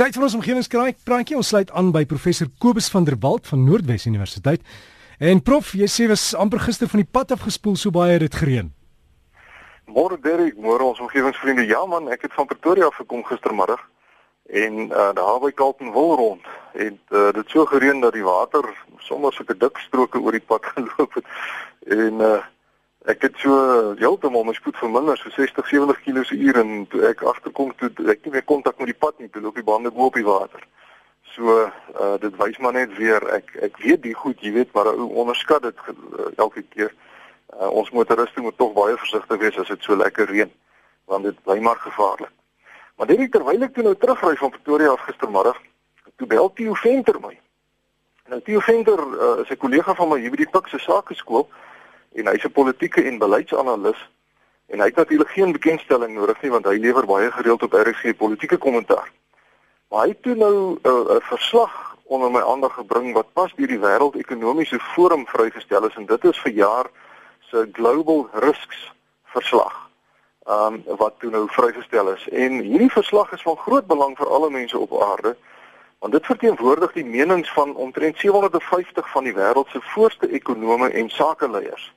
Tyd vir ons omgewingspraatjie. Ons sluit aan by professor Kobus van der Walt van Noordwes Universiteit. En prof, jy sê was amper gister van die pad af gespoel so baie het dit gereën. Môre Derek, môre ons omgewingsvriende. Ja man, ek het van Pretoria af gekom gistermiddag en uh daar by Kaltenwil rond en uh, dit so gereën dat die water sommer sulke dik stroke oor die pad geloop het. En uh ek het so heeltemal my spoed verminder so 60 70 km/h en toe ek agterkom toe ek nie meer kontak met die pad nie toe loop die bande bo op die water. So uh dit wys maar net weer ek ek weet die goed jy weet maar ou onderskat dit uh, elke keer. Uh, ons motoriste moet tog baie versigtig wees as dit so lekker reën want dit bly maar gevaarlik. Maar net terwyl ek toe nou terugry van Pretoria af gistermiddag, toe bel Theo Venter my. Nou Theo Venter uh, is 'n kollega van my hier by die Pik se Sakeskool en hy's 'n politieke en beleidsanalis en hy het natuurlik geen bekendstelling nodig nie want hy lewer baie gereeld op RSG politieke kommentaar. Maar hy het toe nou 'n uh, uh, verslag onder my aandag gebring wat pas deur die Wêreldekonomiese Forum vrygestel is en dit is vir jaar se Global Risks verslag. Ehm um, wat toe nou vrygestel is en hierdie verslag is van groot belang vir alle mense op aarde want dit verteenwoordig die menings van omtrent 750 van die wêreld se voorste ekonome en sakeleiers.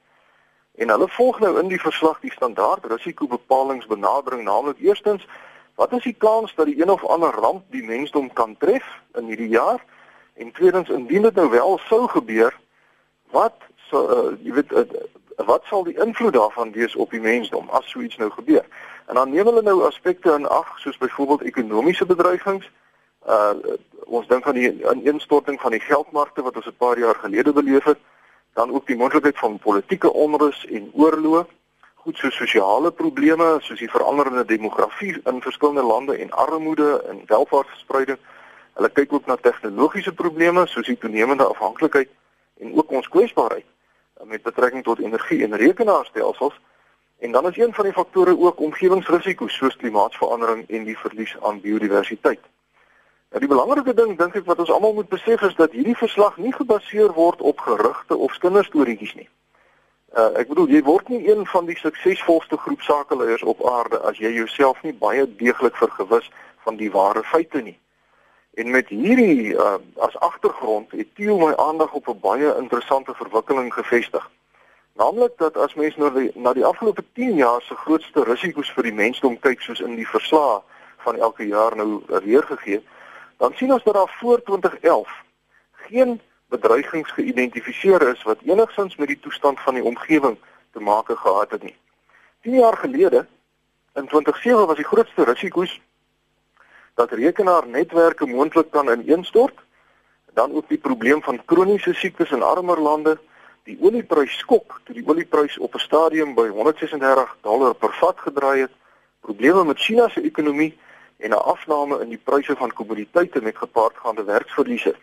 En hulle volg nou in die verslag die standaard risikobepalingsbenadering, naamlik eerstens, wat is die kans dat die een of ander ramp die mensdom kan tref in hierdie jaar? En tweedens, indien dit nou wel sou gebeur, wat sou uh, jy weet uh, wat sal die invloed daarvan wees op die mensdom as so iets nou gebeur? En dan neem hulle nou aspekte in ag soos byvoorbeeld ekonomiese bedreigings. Uh ons dink aan die ineenstorting van die geldmarkte wat ons 'n paar jaar gelede beleef het dan ook die moontlikheid van politieke onrus en oorlog, goed so sosiale probleme soos die veranderende demografie in verskillende lande en armoede en welvaartsverspreiding. Hulle kyk ook na tegnologiese probleme soos die toenemende afhanklikheid en ook ons kwesbaarheid met betrekking tot energie en rekenaarstelsels. En dan is een van die faktore ook omgewingsrisiko's soos klimaatsverandering en die verlies aan biodiversiteit. Ja, die belangrike ding dink ek wat ons almal moet besef is dat hierdie verslag nie gebaseer word op gerugte of kinderstorieetjies nie. Uh ek bedoel jy word nie een van die suksesvolste groep sakeleiers op aarde as jy jouself nie baie deeglik vergewis van die ware feite nie. En met hierdie uh as agtergrond het Theo my aandag op 'n baie interessante verwikkeling gevestig. Naamlik dat as mens nou die, na die afgelope 10 jaar se grootste risiko's vir die mensdom kyk soos in die verslae van elke jaar nou weergegee het, dan sien ons dat daar voor 2011 geen bedreigings geïdentifiseer is wat enigsins met die toestand van die omgewing te maak gehad het nie. 10 jaar gelede in 2007 was die grootste risiko's dat rekenaarnetwerke moontlik kan ineenstort, dan ook die probleem van kroniese siektes in armer lande, die olieprys skok toe die olieprys op 'n stadium by 136 dollar per vat gedraai het, probleme met China se ekonomie en 'n afname in die pryse van kommoditeite met gepaardgaande werksverliese.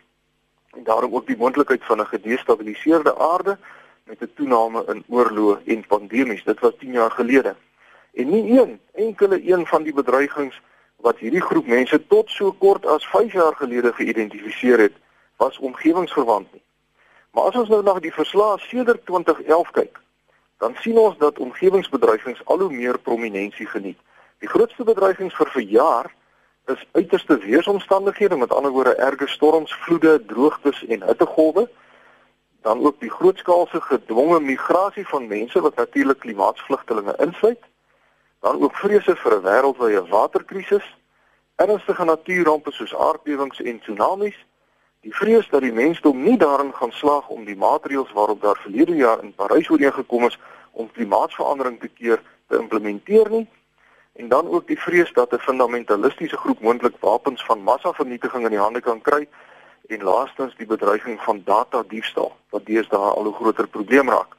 En daarom ook die moontlikheid van 'n gedestabiliseerde aarde met 'n toename in oorlog en pandemies. Dit was 10 jaar gelede. En nie een enkele een van die bedreigings wat hierdie groep mense tot so kort as 5 jaar gelede geïdentifiseer het, was omgewingsverwant nie. Maar as ons nou na die verslae sedert 2011 kyk, dan sien ons dat omgewingsbedreigings al hoe meer prominensie geniet. Die grootste bedreigings vir verjaar is uiterste weeromstandighede, met ander woorde erge storms, vloede, droogtes en hittegolwe. Dan ook die grootskaalse gedwonge migrasie van mense wat natuurlik klimaatsvlugtelinge insluit. Dan ook vrese vir 'n wêreldwye waterkrisis, ernstige natuurrampe soos aardbewings en tsunamies. Die vrees dat die mensdom nie daarin gaan slaag om die maatreëls waarop daar verlede jaar in Parys ooreengekom is om klimaatsverandering te keer te implementeer nie en dan ook die vrees dat 'n fundamentalistiese groep moontlik wapens van massavernietiging in die hande kan kry en laastens die bedreiging van data diefstal wat deesdae al 'n groter probleem raak.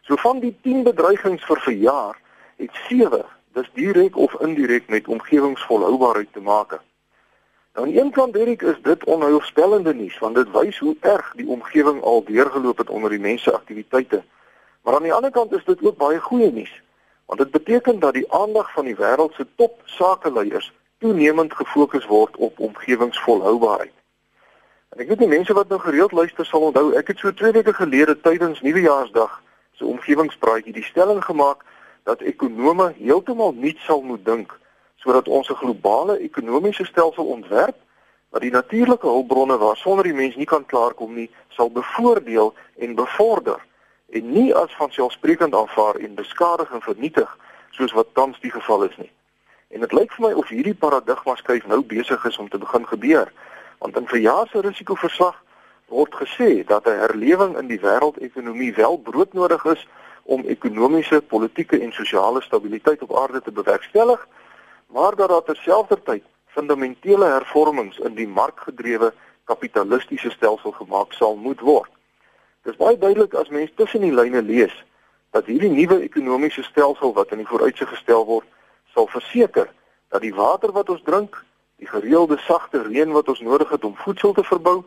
So van die 10 bedreigings vir verjaar het 7 dis direk of indirek met omgewingsvolhoubaarheid te maak. Nou aan een kant Derek is dit onheilspellende nuus want dit wys hoe erg die omgewing al deurgeloop het onder die mense aktiwiteite. Maar aan die ander kant is dit ook baie goeie nuus want dit beteken dat die aandag van die wêreld se top sakeleiers toenemend gefokus word op omgewingsvolhoubaarheid. En ek weet die mense wat nou gereeld luister sal onthou, ek het so 2 weke gelede tydens Nuwejaarsdag se so omgewingspraatjie die stelling gemaak dat ekonome heeltemal nuut sal moet dink sodat ons 'n globale ekonomiese stelsel ontwerp dat die natuurlike hulpbronne waarsonder die mens nie kan klaarkom nie, sal bevoordeel en bevorder en nie as vanselfsprekend aanvaar en beskadig en vernietig soos wat tans die geval is nie. En dit lyk vir my of hierdie paradigma skuif nou besig is om te begin gebeur, want in verjaar se risikoverslag word gesê dat 'n herlewing in die wêreldekonomie wel broodnodig is om ekonomiese, politieke en sosiale stabiliteit op aarde te bewerkstellig, maar dat daar terselfdertyd fundamentele hervormings in die markgedrewe kapitalistiese stelsel gemaak sal moet word. Dit is baie duidelik as mens tussen die lyne lees dat hierdie nuwe ekonomiese stelsel wat in die vooruitsig gestel word, sal verseker dat die water wat ons drink, die gereelde sagte reën wat ons nodig het om voedsel te verbou,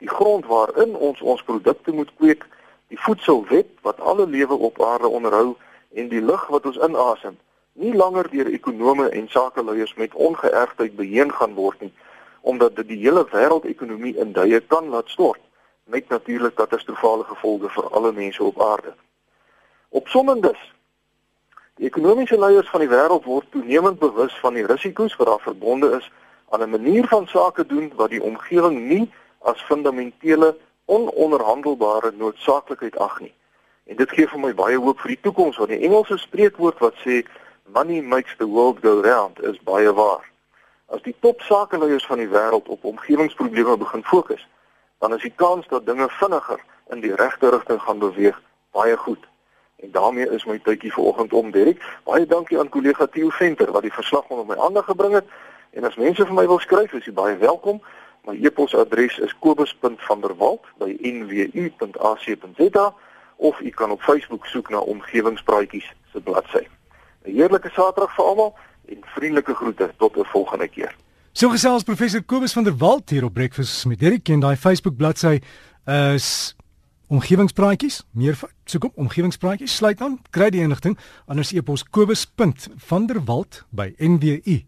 die grond waarin ons ons produkte moet kweek, die voedselwet wat alle lewe op aarde onderhou en die lug wat ons inasem, nie langer deur ekonome en sakeleiers met ongeërgdheid beheen gaan word nie, omdat dit die hele wêreldekonomie in duie kan laat stort met natuurlik katastrofale gevolge vir alle mense op aarde. Opsommendes Die ekonomiese leiers van die wêreld word toenemend bewus van die risiko's wat daar verbonde is aan 'n manier van sake doen wat die omgewing nie as fundamentele ononderhandelbare noodsaaklikheid ag nie. En dit gee vir my baie hoop vir die toekoms want die Engelse spreekwoord wat sê money makes the world go round is baie waar. As die top sakeleiers van die wêreld op omgewingsprobleme begin fokus, dan is die kans dat dinge vinniger in die regte rigting gaan beweeg baie goed. En daarmee is my tydjie vanoggend om, Derek. Baie dankie aan kollega Theo Venter wat die verslag onder my aandag gebring het. En as mense vir my wil skryf, is jy baie welkom. My e-posadres is kobus.vanderwalt@nwu.ac.za of u kan op Facebook soek na Omgewingspraatjies se bladsy. 'n Heerlike Saterdag vir almal en vriendelike groete tot 'n volgende keer. So gesels professor Kobus van der Walt hier op Breakfast met Derek en daai Facebook bladsy is Omgewingspraatjies. Meer soek op Omgewingspraatjies sluit aan. Kry die inligting anders e-pos kobus.vanderwalt by nwu.ac.za.